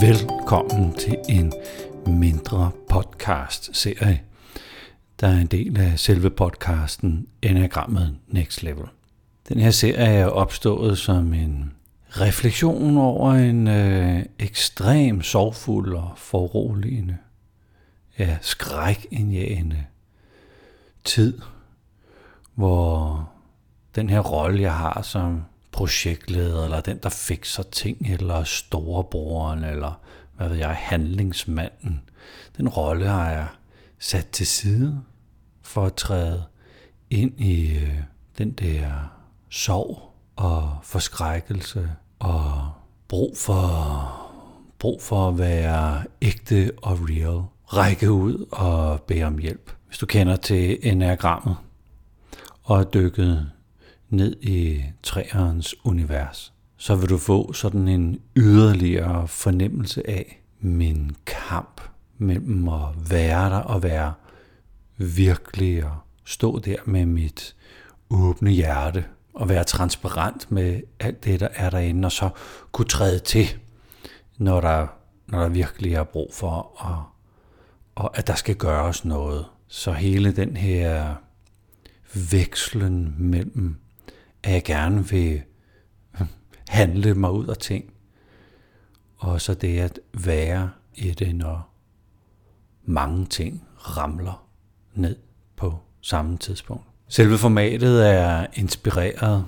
Velkommen til en mindre podcast-serie, der er en del af selve podcasten Enagrammet Next Level. Den her serie er opstået som en refleksion over en øh, ekstrem sorgfuld og foruroligende, ja, skrækindjagende tid, hvor den her rolle, jeg har som projektleder, eller den, der fikser ting, eller storebroren, eller hvad ved jeg, handlingsmanden. Den rolle har jeg sat til side for at træde ind i øh, den der sorg og forskrækkelse og brug for, brug for at være ægte og real. Række ud og bede om hjælp. Hvis du kender til enagrammet og er dykket ned i træernes univers, så vil du få sådan en yderligere fornemmelse af min kamp mellem at være der og være virkelig og stå der med mit åbne hjerte og være transparent med alt det, der er derinde, og så kunne træde til, når der, når der virkelig er brug for, og, og at der skal gøres noget. Så hele den her vekslen mellem at jeg gerne vil handle mig ud af ting, og så det at være i det, når mange ting ramler ned på samme tidspunkt. Selve formatet er inspireret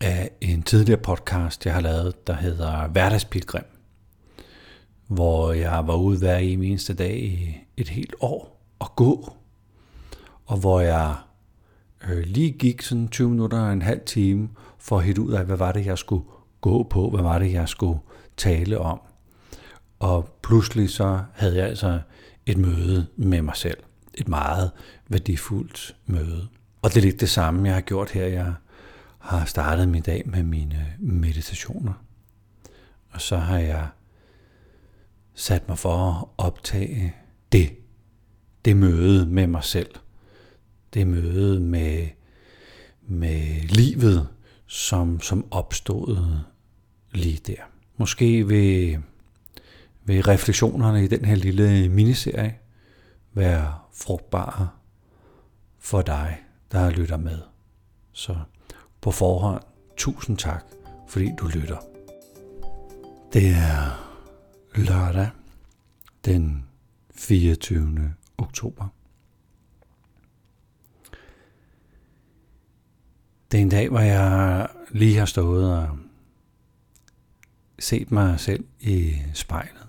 af en tidligere podcast, jeg har lavet, der hedder Hverdagspilgrim, hvor jeg var ude hver eneste dag i et helt år og gå, og hvor jeg øh, lige gik sådan 20 minutter og en halv time for at hitte ud af, hvad var det, jeg skulle gå på, hvad var det, jeg skulle tale om. Og pludselig så havde jeg altså et møde med mig selv. Et meget værdifuldt møde. Og det er lidt det samme, jeg har gjort her. Jeg har startet min dag med mine meditationer. Og så har jeg sat mig for at optage det. Det møde med mig selv – det møde med, med livet, som, som opstod lige der. Måske ved, ved refleksionerne i den her lille miniserie være frugtbare for dig, der lytter med. Så på forhånd, tusind tak, fordi du lytter. Det er lørdag den 24. oktober. Det er en dag, hvor jeg lige har stået og set mig selv i spejlet.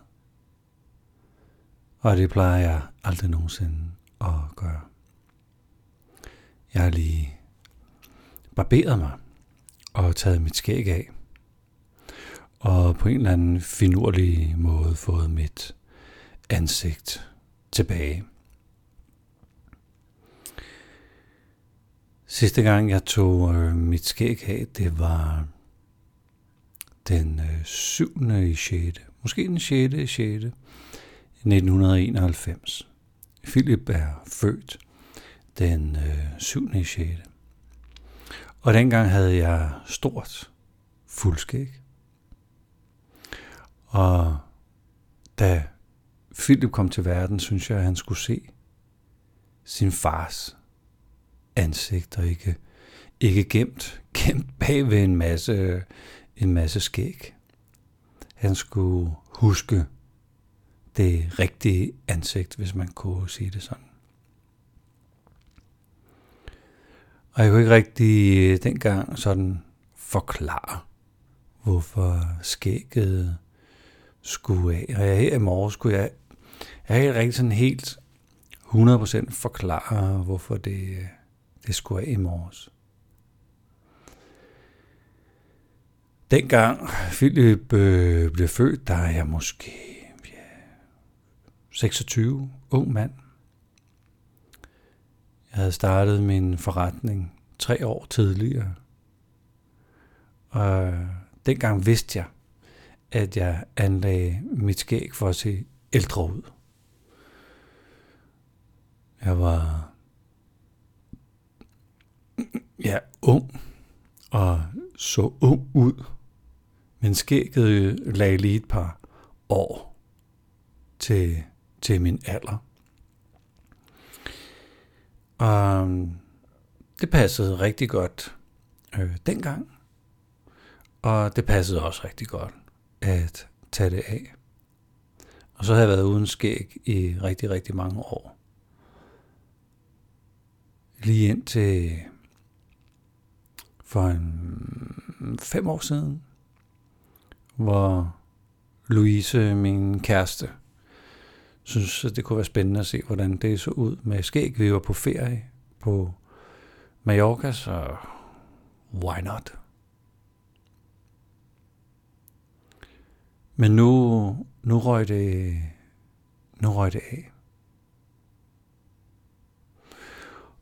Og det plejer jeg aldrig nogensinde at gøre. Jeg har lige barberet mig og taget mit skæg af. Og på en eller anden finurlig måde fået mit ansigt tilbage. Sidste gang jeg tog øh, mit skæg af, det var den øh, 7. i 6. Måske den 6. i 6. 1991. Philip er født den øh, 7. i 6. Og dengang havde jeg stort fuldskæg. Og da Philip kom til verden, synes jeg, at han skulle se sin fars ansigt, og ikke, ikke gemt, gemt bag ved en masse, en masse skæg. Han skulle huske det rigtige ansigt, hvis man kunne sige det sådan. Og jeg kunne ikke rigtig øh, dengang sådan forklare, hvorfor skægget skulle af. Og jeg her i morgen skulle jeg, jeg har ikke rigtig sådan helt 100% forklare, hvorfor det, øh, det skulle af i morges. Dengang Philip øh, blev født, der er jeg måske ja, 26, ung mand. Jeg havde startet min forretning tre år tidligere. Og dengang vidste jeg, at jeg anlagde mit skæg for at se ældre ud. Jeg var ja, ung og så ung ud. Men skægget lagde lige et par år til, til min alder. Og det passede rigtig godt øh, dengang. Og det passede også rigtig godt at tage det af. Og så har jeg været uden skæg i rigtig, rigtig mange år. Lige indtil for en fem år siden, hvor Louise, min kæreste, synes, at det kunne være spændende at se, hvordan det så ud med skæg. Vi var på ferie på Mallorca, så why not? Men nu, nu røg det, nu røg det af.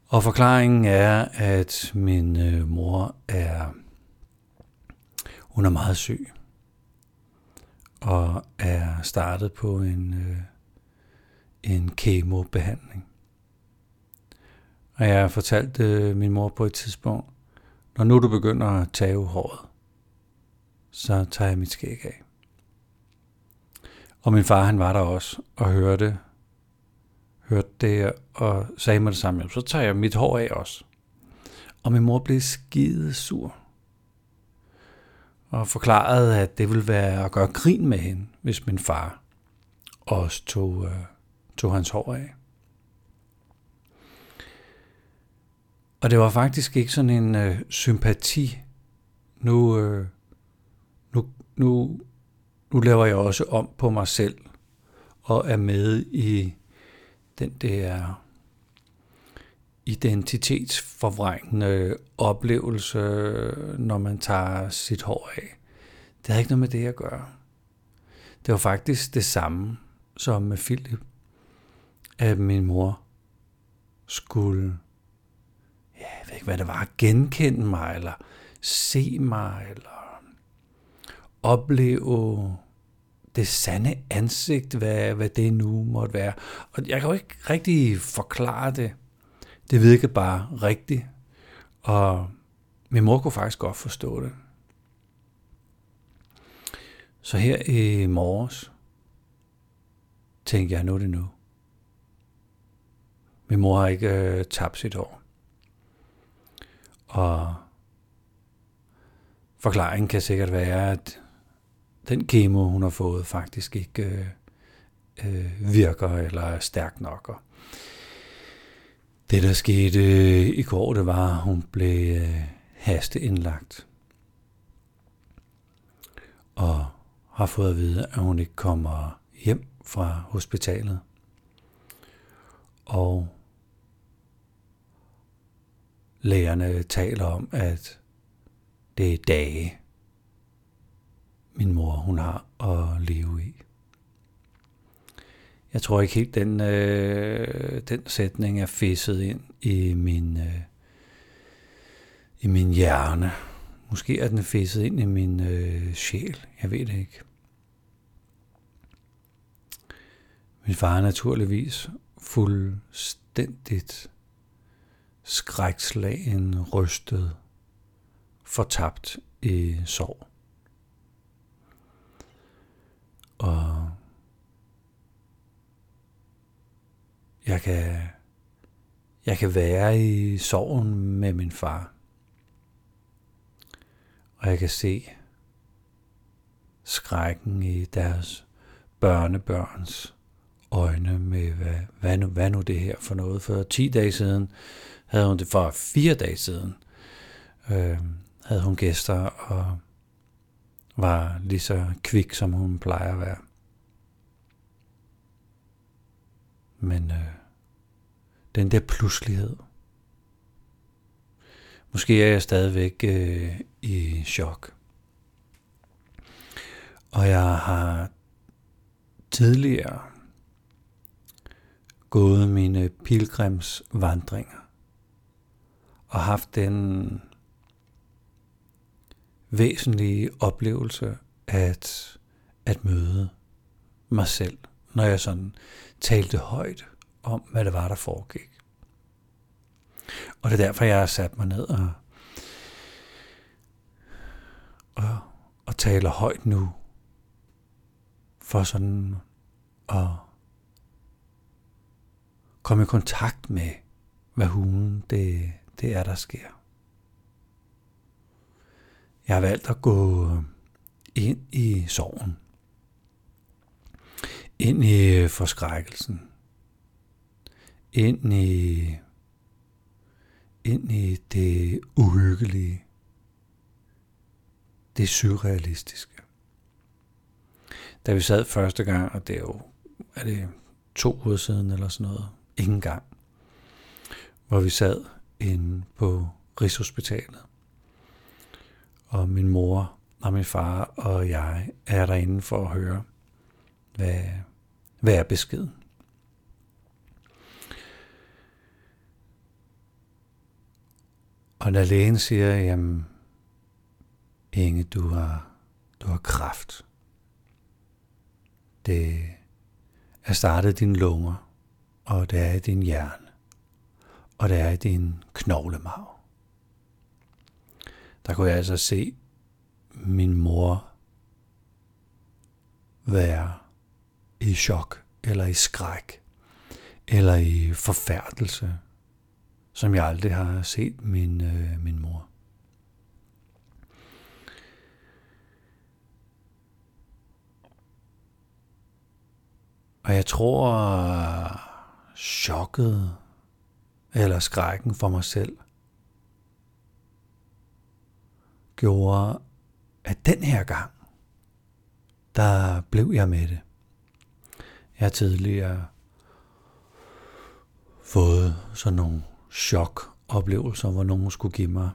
Og forklaringen er, at min øh, mor er, hun er meget syg og er startet på en, øh, en kemobehandling. Og jeg har fortalt øh, min mor på et tidspunkt, når nu du begynder at tage håret, så tager jeg mit skæg af. Og min far, han var der også og hørte, hørte det og sagde mig det samme. Så tager jeg mit hår af også. Og min mor blev skide sur. Og forklarede, at det ville være at gøre grin med hende, hvis min far også tog, øh, tog hans hår af. Og det var faktisk ikke sådan en øh, sympati. Nu, øh, nu, nu nu laver jeg også om på mig selv og er med i den der identitetsforvrængende oplevelse, når man tager sit hår af. Det har ikke noget med det at gøre. Det var faktisk det samme som med Philip, at min mor skulle, ja, jeg ved ikke hvad det var, genkende mig, eller se mig, eller opleve det sande ansigt, hvad, hvad det nu måtte være. Og jeg kan jo ikke rigtig forklare det. Det virker bare rigtigt. Og min mor kunne faktisk godt forstå det. Så her i morges tænkte jeg, nu er det nu. Min mor har ikke øh, tabt sit år. Og forklaringen kan sikkert være, at den kemo, hun har fået, faktisk ikke øh, øh, virker eller er stærk nok. Og det, der skete øh, i går, det var, at hun blev øh, hasteindlagt. Og har fået at vide, at hun ikke kommer hjem fra hospitalet. Og lægerne taler om, at det er dage, min mor hun har at leve i. Jeg tror ikke helt, den, øh, den sætning er fæsset ind i min, øh, i min hjerne. Måske er den fæsset ind i min øh, sjæl. Jeg ved det ikke. Min far er naturligvis fuldstændigt skrækslagen, rystet, fortabt i sorg. Og jeg kan, jeg kan være i sorgen med min far. Og jeg kan se skrækken i deres børnebørns øjne med, hvad, hvad, nu, hvad nu det her for noget. For 10 dage siden havde hun det, for fire dage siden øh, havde hun gæster, og var lige så kvik, som hun plejer at være. Men øh, den der pludselighed. Måske er jeg stadigvæk øh, i chok. Og jeg har tidligere gået mine pilgrimsvandringer og haft den væsentlige oplevelse at, at møde mig selv, når jeg sådan talte højt om, hvad det var, der foregik. Og det er derfor, jeg har sat mig ned og, og, og taler højt nu, for sådan at komme i kontakt med, hvad hulen det, det er, der sker. Jeg har valgt at gå ind i sorgen. Ind i forskrækkelsen. Ind i, ind i det uhyggelige. Det surrealistiske. Da vi sad første gang, og det er jo er det to uger siden eller sådan noget, ingen gang, hvor vi sad inde på Rigshospitalet. Og min mor og min far og jeg er derinde for at høre, hvad, hvad er beskeden. Og da lægen siger, jamen, Inge, du har, du har kraft. Det er startet i dine lunger, og det er i din hjerne, og det er i din knoglemarv. Der kunne jeg altså se min mor være i chok, eller i skræk, eller i forfærdelse, som jeg aldrig har set min, øh, min mor. Og jeg tror, chokket eller skrækken for mig selv gjorde, at den her gang, der blev jeg med det. Jeg har tidligere fået sådan nogle chokoplevelser, hvor nogen skulle give mig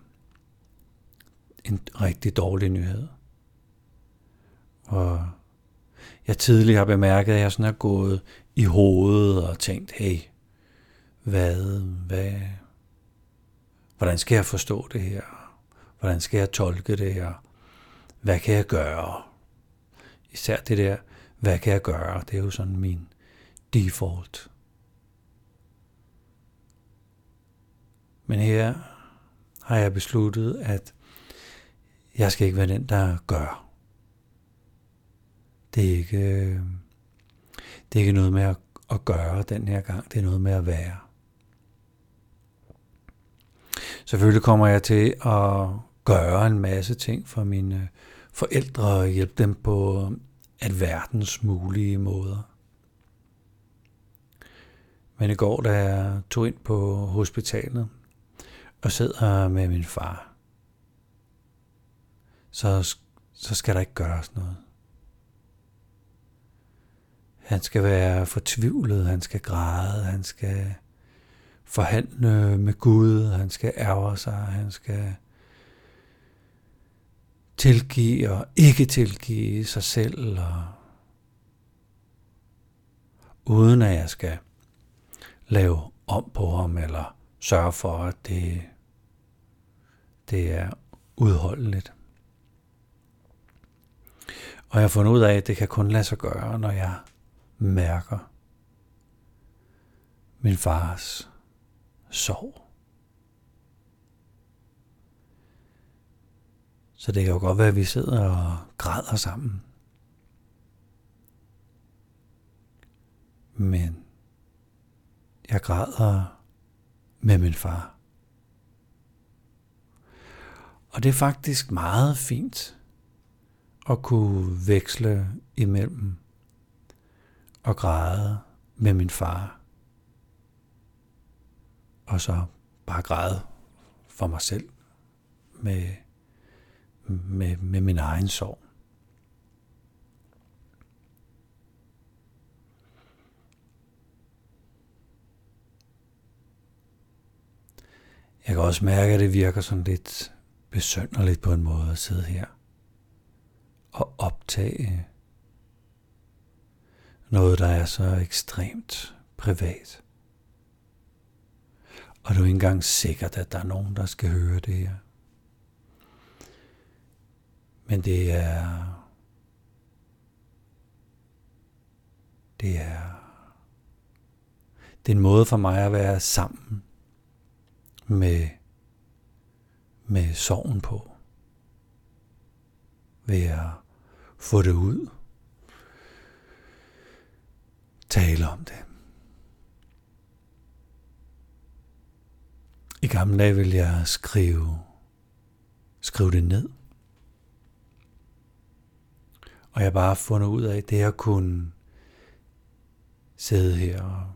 en rigtig dårlig nyhed. Og jeg tidligere har bemærket, at jeg sådan er gået i hovedet og tænkt, hey, hvad, hvad, hvordan skal jeg forstå det her? Hvordan skal jeg tolke det her? Hvad kan jeg gøre? Især det der, hvad kan jeg gøre? Det er jo sådan min default. Men her har jeg besluttet, at jeg skal ikke være den, der gør. Det er ikke, øh, det er ikke noget med at, at gøre den her gang, det er noget med at være. Selvfølgelig kommer jeg til at gøre en masse ting for mine øh, forældre og hjælpe dem på øh, at verdens mulige måder. Men i går, da jeg tog ind på hospitalet og sidder med min far, så, så skal der ikke gøres noget. Han skal være fortvivlet, han skal græde, han skal forhandle med Gud, han skal ærge sig, han skal tilgive og ikke tilgive sig selv, og uden at jeg skal lave om på ham, eller sørge for, at det, det er udholdeligt. Og jeg har fundet ud af, at det kan kun lade sig gøre, når jeg mærker min fars sorg. Så det kan jo godt være, at vi sidder og græder sammen. Men jeg græder med min far. Og det er faktisk meget fint at kunne veksle imellem og græde med min far. Og så bare græde for mig selv med, med, med min egen sorg. Jeg kan også mærke, at det virker sådan lidt besønderligt på en måde at sidde her og optage noget, der er så ekstremt privat. Og du er ikke engang sikkert, at der er nogen, der skal høre det her. Men det er... Det er... Det er en måde for mig at være sammen med, med sorgen på. Ved at få det ud tale om det. I gamle dage ville jeg skrive, skrive det ned. Og jeg har bare fundet ud af, det at kunne sidde her og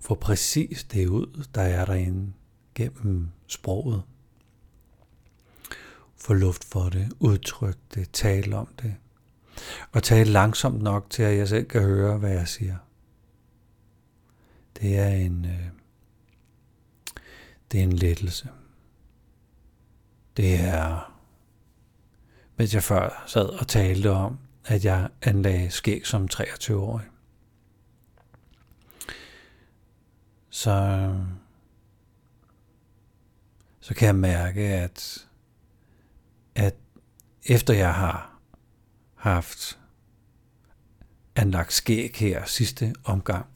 få præcis det ud, der er derinde gennem sproget. Få luft for det, udtrykke det, tale om det. Og tale langsomt nok til, at jeg selv kan høre, hvad jeg siger. Det er en, øh, det er en lettelse. Det er, mens jeg før sad og talte om, at jeg anlagde skæg som 23-årig. Så, så kan jeg mærke, at, at efter jeg har haft anlagt skæg her sidste omgang,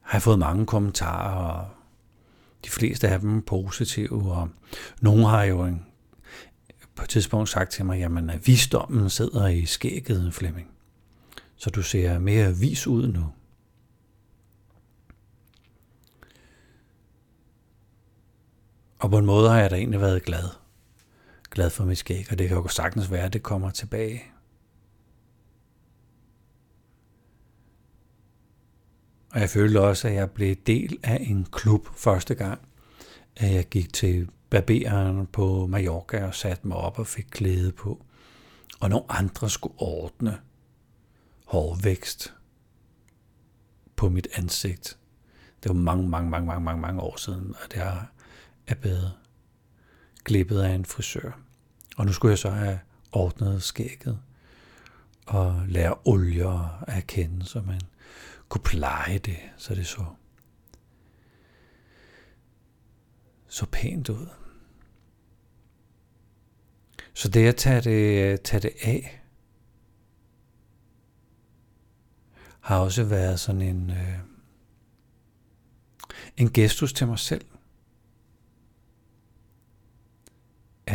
har jeg fået mange kommentarer, og de fleste af dem positive, og nogle har jo en, på et tidspunkt sagt til mig, jamen at visdommen sidder i skægget, Flemming. Så du ser mere vis ud nu. Og på en måde har jeg da egentlig været glad. Glad for mit skæg, og det kan jo sagtens være, at det kommer tilbage. Og jeg følte også, at jeg blev del af en klub første gang, at jeg gik til barberen på Mallorca og satte mig op og fik klæde på. Og nogle andre skulle ordne hårvækst på mit ansigt. Det var mange, mange, mange, mange, mange, mange år siden, at har er bedre. glippet af en frisør. Og nu skulle jeg så have ordnet skægget og lære olier at kende, så man kunne pleje det, så det så, så pænt ud. Så det at tage det, tage det af, har også været sådan en, øh, en gestus til mig selv.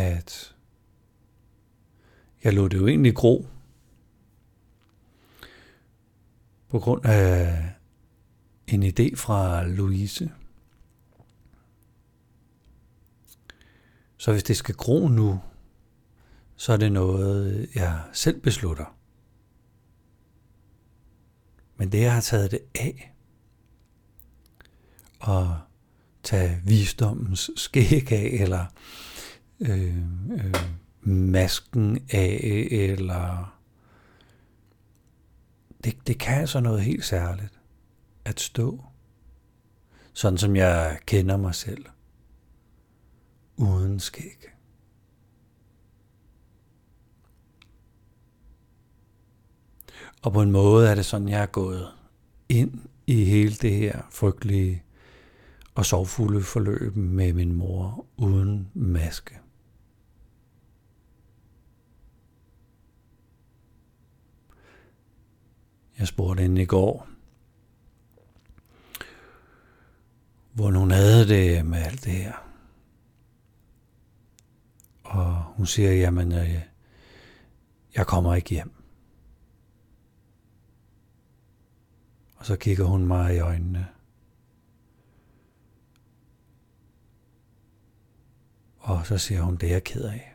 At jeg lå det jo egentlig gro, på grund af en idé fra Louise. Så hvis det skal gro nu, så er det noget, jeg selv beslutter. Men det, jeg har taget det af, og tage visdommens skæg af, eller øh, øh, masken af, eller det, det kan altså noget helt særligt at stå, sådan som jeg kender mig selv, uden skæg. Og på en måde er det sådan, jeg er gået ind i hele det her frygtelige og sorgfulde forløb med min mor uden maske. Jeg spurgte hende i går, hvor hun havde det med alt det her. Og hun siger, jamen, øh, jeg kommer ikke hjem. Og så kigger hun mig i øjnene. Og så siger hun, det er jeg ked af.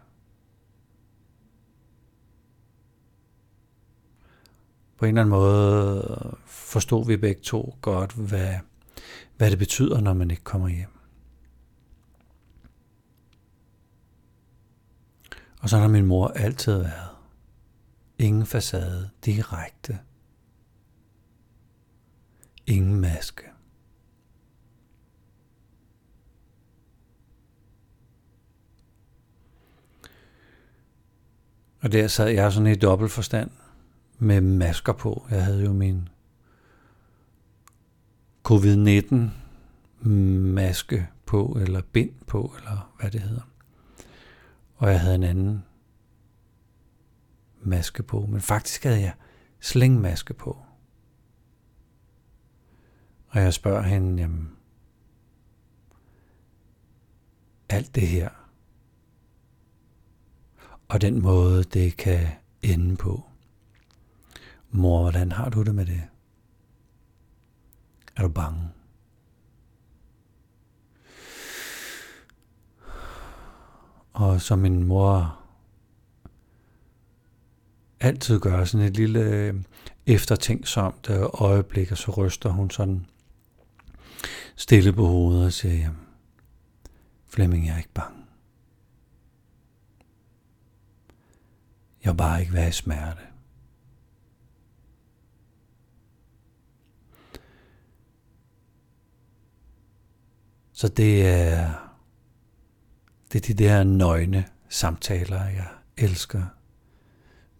På en eller anden måde forstod vi begge to godt, hvad, hvad det betyder, når man ikke kommer hjem. Og så har min mor altid været. Ingen facade, direkte. Ingen maske. Og der sad jeg sådan i dobbelt forstand med masker på. Jeg havde jo min covid-19 maske på, eller bind på, eller hvad det hedder. Og jeg havde en anden maske på, men faktisk havde jeg slængmaske på. Og jeg spørger hende, jamen, alt det her, og den måde, det kan ende på Mor, hvordan har du det med det? Er du bange? Og som min mor altid gør, sådan et lille øh, eftertænksomt øh, øjeblik, og så ryster hun sådan stille på hovedet og siger, Flemming, jeg er ikke bange. Jeg vil bare ikke være i smerte. Så det er, det er de der nøgne samtaler, jeg elsker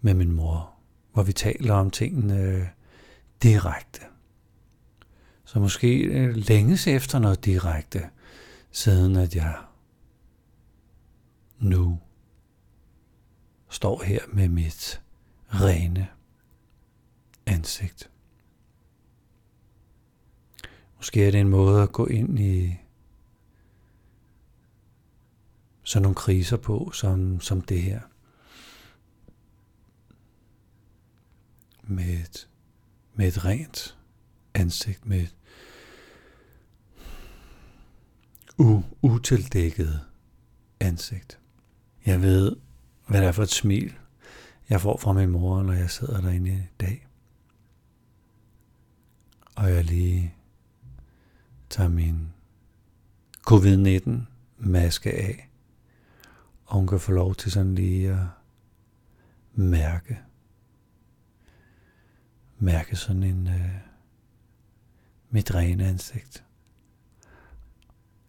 med min mor, hvor vi taler om tingene direkte. Så måske øh, længes efter noget direkte, siden at jeg nu står her med mit rene ansigt. Måske er det en måde at gå ind i sådan nogle kriser på, som, som det her. Med et, med et rent ansigt, med et u, utildækket ansigt. Jeg ved, hvad det er for et smil, jeg får fra min mor, når jeg sidder derinde i dag. Og jeg lige tager min covid-19 maske af, og hun kan få lov til sådan lige at mærke, mærke sådan en øh, mit rene ansigt.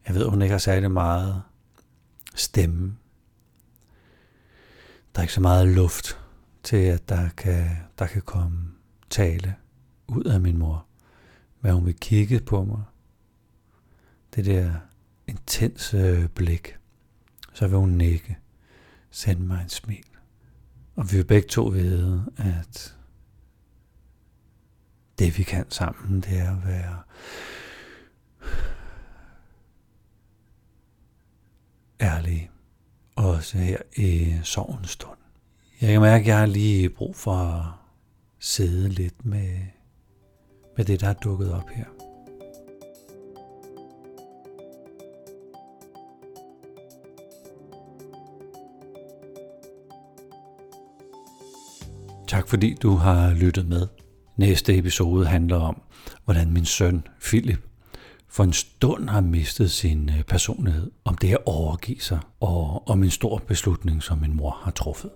Jeg ved, hun ikke har særlig meget stemme. Der er ikke så meget luft til, at der kan, der kan komme tale ud af min mor. Men hun vil kigge på mig. Det der intense blik. Så vil hun nikke. Sende mig en smil. Og vi vil begge to vide, at det vi kan sammen, det er at være ærlige, også her i sovens stund. Jeg kan mærke, at jeg har lige brug for at sidde lidt med, med det, der er dukket op her. Tak fordi du har lyttet med. Næste episode handler om, hvordan min søn Philip for en stund har mistet sin øh, personlighed, om det at overgive sig, og om en stor beslutning, som min mor har truffet.